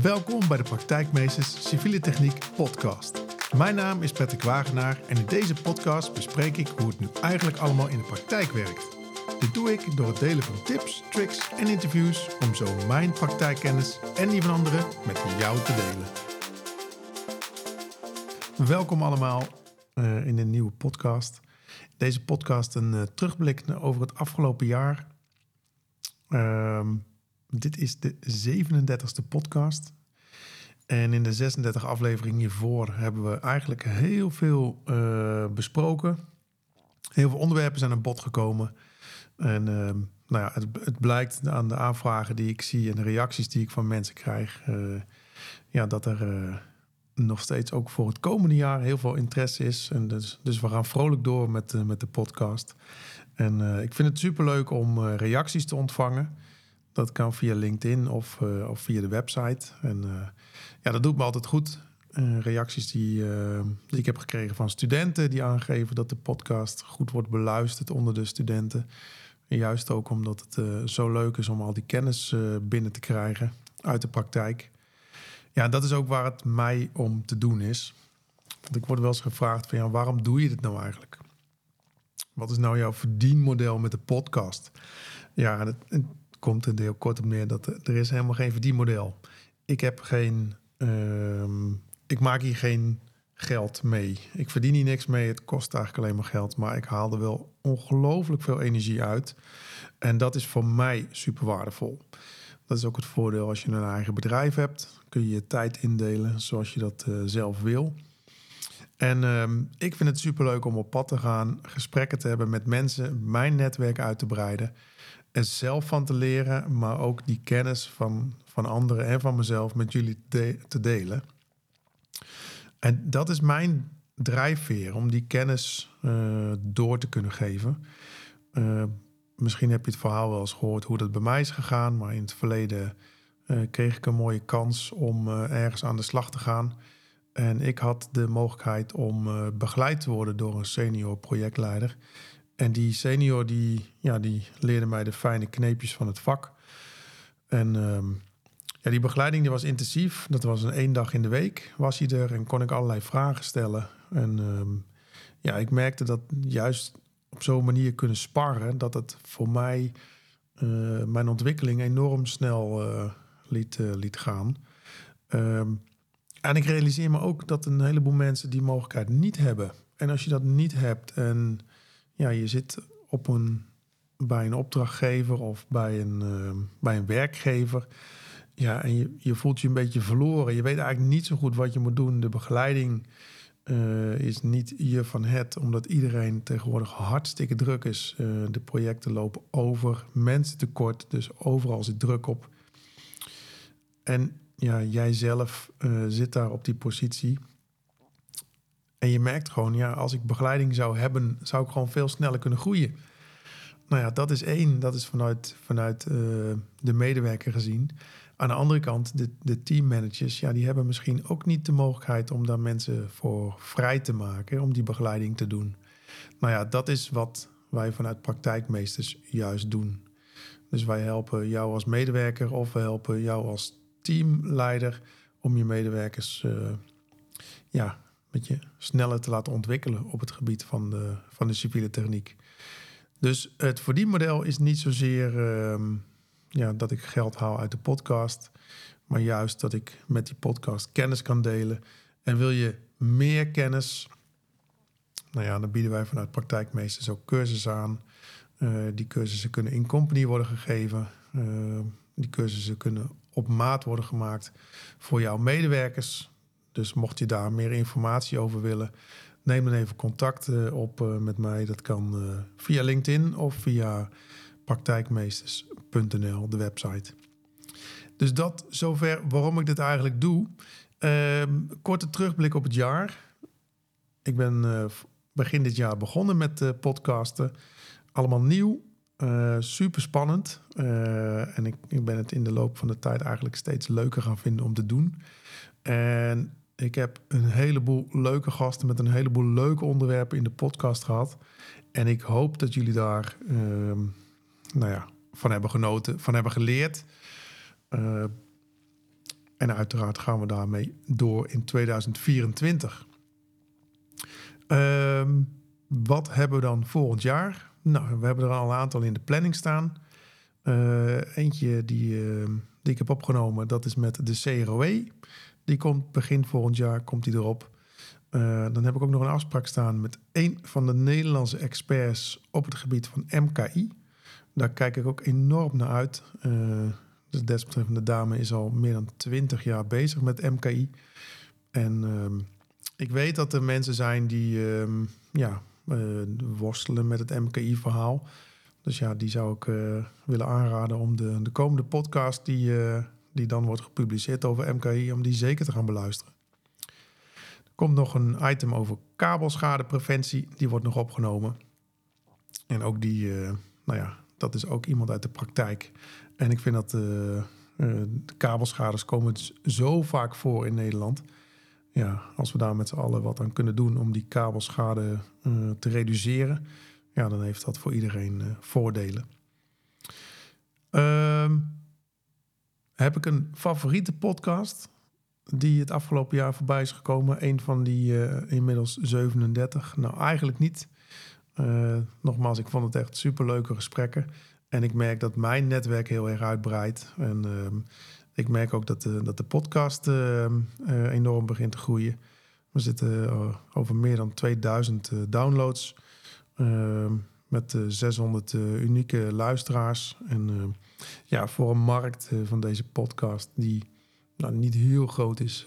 Welkom bij de Praktijkmeesters Civiele Techniek podcast. Mijn naam is Patrick Wagenaar en in deze podcast bespreek ik hoe het nu eigenlijk allemaal in de praktijk werkt. Dit doe ik door het delen van tips, tricks en interviews om zo mijn praktijkkennis en die van anderen met jou te delen. Welkom allemaal uh, in een nieuwe podcast. Deze podcast een uh, terugblik over het afgelopen jaar. Uh, dit is de 37e podcast. En in de 36 afleveringen hiervoor hebben we eigenlijk heel veel uh, besproken. Heel veel onderwerpen zijn aan bod gekomen. En uh, nou ja, het, het, blijkt aan de aanvragen die ik zie en de reacties die ik van mensen krijg, uh, ja, dat er nog steeds ook voor het komende jaar heel veel interesse is. En dus, dus we gaan vrolijk door met, met de podcast. En ik vind het superleuk om reacties te ontvangen. Dat kan via LinkedIn of, uh, of via de website. En uh, ja, dat doet me altijd goed. Uh, reacties die, die ik heb gekregen van studenten die aangeven dat de podcast goed wordt beluisterd onder de studenten. En juist ook omdat het zo leuk is om al die kennis binnen te krijgen uit de praktijk. Ja, dat is ook waar het mij om te doen is. Want ik word wel eens gevraagd van ja, waarom doe je dit nou eigenlijk? Wat is nou jouw verdienmodel met de podcast? Ja, het, komt er heel kort op neer dat er is helemaal geen verdienmodel. Ik heb geen, uh, ik maak hier geen geld mee. Ik verdien hier niks mee. Het kost eigenlijk alleen maar geld, maar ik haal er wel ongelooflijk veel energie uit. En dat is voor mij super waardevol. Dat is ook het voordeel als je een eigen bedrijf hebt. Kun je je tijd indelen zoals je dat uh, zelf wil. En um, ik vind het super leuk om op pad te gaan, gesprekken te hebben met mensen, mijn netwerk uit te breiden er zelf van te leren, maar ook die kennis van, van anderen en van mezelf met jullie te delen. En dat is mijn drijfveer om die kennis uh, door te kunnen geven. Uh, misschien heb je het verhaal wel eens gehoord hoe dat bij mij is gegaan, maar in het verleden uh, kreeg ik een mooie kans om ergens aan de slag te gaan. En ik had de mogelijkheid om begeleid te worden door een senior projectleider. En die senior die, ja, die leerde mij de fijne kneepjes van het vak. En ehm, ja, die begeleiding die was intensief. Dat was een één dag in de week was hij er en kon ik allerlei vragen stellen. En ehm, ja, ik merkte dat juist op zo'n manier kunnen sparren, dat het voor mij uh, mijn ontwikkeling enorm snel uh, liet, uh, liet gaan. Um, en ik realiseer me ook dat een heleboel mensen die mogelijkheid niet hebben. En als je dat niet hebt en ja, je zit op een, bij een opdrachtgever of bij een, uh, bij een werkgever. Ja, en je, je voelt je een beetje verloren. Je weet eigenlijk niet zo goed wat je moet doen. De begeleiding uh, is niet je van het, omdat iedereen tegenwoordig hartstikke druk is. Uh, de projecten lopen over, mensen tekort, dus overal zit druk op. En ja, jij zelf zit daar op die positie. En je merkt gewoon, ja, als ik begeleiding zou hebben, zou ik gewoon veel sneller kunnen groeien. Nou ja, dat is één, dat is vanuit, vanuit uh, de medewerker gezien. Aan de andere kant, de, de teammanagers, ja, die hebben misschien ook niet de mogelijkheid om daar mensen voor vrij te maken, om die begeleiding te doen. Nou ja, dat is wat wij vanuit praktijkmeesters juist doen. Dus wij helpen jou als medewerker of we helpen jou als teamleider om je medewerkers uh, ja, met je sneller te laten ontwikkelen op het gebied van de, van de civiele techniek. Dus het verdienmodel is niet zozeer uh, ja, dat ik geld haal uit de podcast, maar juist dat ik met die podcast kennis kan delen. En wil je meer kennis? Nou ja, dan bieden wij vanuit praktijkmeesters ook cursussen aan. Uh, die cursussen kunnen in company worden gegeven. Uh, die cursussen kunnen op maat worden gemaakt voor jouw medewerkers. Dus mocht je daar meer informatie over willen, neem dan even contact uh, op uh, met mij. Dat kan uh, via LinkedIn of via praktijkmeesters.nl, de website. Dus dat zover waarom ik dit eigenlijk doe. Ehm, korte terugblik op het jaar. Ik ben begin dit jaar begonnen met podcasten. Allemaal nieuw. super spannend. en ik, ik ben het in de loop van de tijd eigenlijk steeds leuker gaan vinden om te doen. En ik heb een heleboel leuke gasten met een heleboel leuke onderwerpen in de podcast gehad. En ik hoop dat jullie daar uh, nou ja, van hebben genoten, van hebben geleerd. Uh, En uiteraard gaan we daarmee door in 2024. Ehm, wat hebben we dan volgend jaar? Nou, we hebben er al een aantal in de planning staan. Uh, eentje die, uh, die ik heb opgenomen, dat is met de CROE. Die komt begin volgend jaar, komt die erop. Uh, dan heb ik ook nog een afspraak staan met een van de Nederlandse experts op het gebied van MKI. Daar kijk ik ook enorm naar uit. de desbetreffende dame is al meer dan 20 jaar bezig met MKI. En ehm, ik weet dat er mensen zijn die ehm, ja, worstelen met het MKI-verhaal. Dus ja, die zou ik willen aanraden om de, de komende podcast die, die dan wordt gepubliceerd over MKI, om die zeker te gaan beluisteren. Er komt nog een item over kabelschadepreventie, die wordt nog opgenomen. En ook die, uh, nou ja, dat is ook iemand uit de praktijk. En ik vind dat de kabelschades komen zo vaak voor in Nederland. Ja, als we daar met z'n allen wat aan kunnen doen om die kabelschade te reduceren ja, dan heeft dat voor iedereen voordelen. Uh, heb ik een favoriete podcast die het afgelopen jaar voorbij is gekomen? Een van die uh, inmiddels 37. Nou, eigenlijk niet. Uh, nogmaals, ik vond het echt superleuke gesprekken. En ik merk dat mijn netwerk heel erg uitbreidt. En ehm, ik merk ook dat de, dat de podcast ehm, enorm begint te groeien. We zitten over meer dan 2000 downloads. Met 600 uh, eh, unieke luisteraars. En uh, ja, voor een markt van deze podcast die nou, niet heel groot is,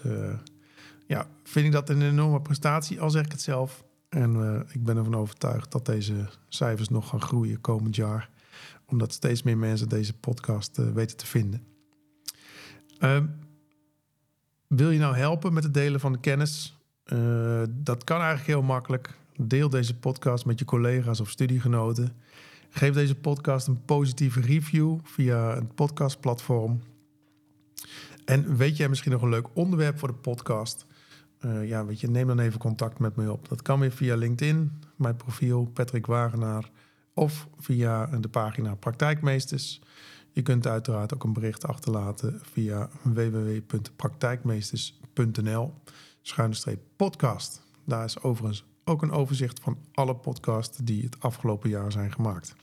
ja, vind ik dat een enorme prestatie, al zeg ik het zelf. En ik ben ervan overtuigd dat deze cijfers nog gaan groeien komend jaar. Omdat steeds meer mensen deze podcast weten te vinden. Ehm, wil je nou helpen met het delen van de kennis? Dat kan eigenlijk heel makkelijk. Deel deze podcast met je collega's of studiegenoten. Geef deze podcast een positieve review via het podcastplatform. En weet jij misschien nog een leuk onderwerp voor de podcast? Uh, ja, weet je, neem dan even contact met me op. Dat kan weer via LinkedIn, mijn profiel Patrick Wagenaar, of via de pagina Praktijkmeesters. Je kunt uiteraard ook een bericht achterlaten via www.praktijkmeesters.nl schuine podcast. Daar is overigens ook een overzicht van alle podcasts die het afgelopen jaar zijn gemaakt.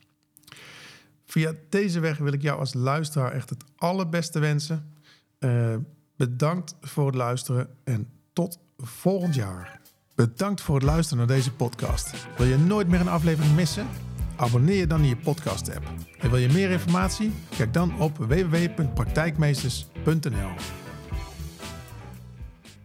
Via deze weg wil ik jou als luisteraar echt het allerbeste wensen. Uh, bedankt voor het luisteren en tot volgend jaar. Bedankt voor het luisteren naar deze podcast. Wil je nooit meer een aflevering missen? Abonneer je dan in je podcast-app. En wil je meer informatie? Kijk dan op www.praktijkmeesters.nl.